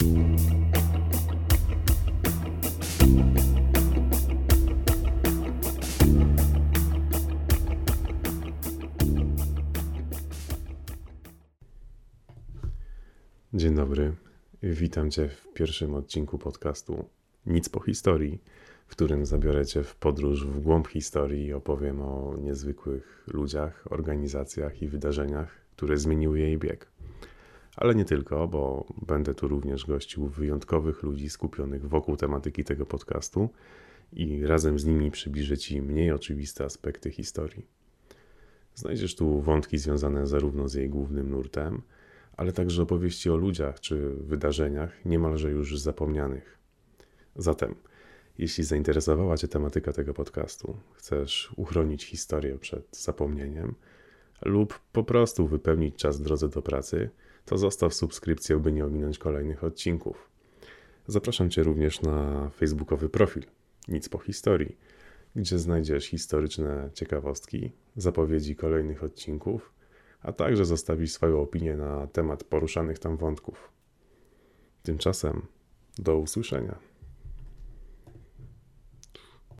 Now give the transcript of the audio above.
Dzień dobry. Witam Cię w pierwszym odcinku podcastu Nic po historii, w którym zabiorę Cię w podróż w głąb historii i opowiem o niezwykłych ludziach, organizacjach i wydarzeniach, które zmieniły jej bieg. Ale nie tylko, bo będę tu również gościł wyjątkowych ludzi skupionych wokół tematyki tego podcastu i razem z nimi przybliżę Ci mniej oczywiste aspekty historii. Znajdziesz tu wątki związane zarówno z jej głównym nurtem, ale także opowieści o ludziach czy wydarzeniach niemalże już zapomnianych. Zatem, jeśli zainteresowała Cię tematyka tego podcastu, chcesz uchronić historię przed zapomnieniem lub po prostu wypełnić czas w drodze do pracy, to zostaw subskrypcję, by nie ominąć kolejnych odcinków. Zapraszam Cię również na facebookowy profil Nic po historii, gdzie znajdziesz historyczne ciekawostki, zapowiedzi kolejnych odcinków a także zostawić swoją opinię na temat poruszanych tam wątków. Tymczasem do usłyszenia.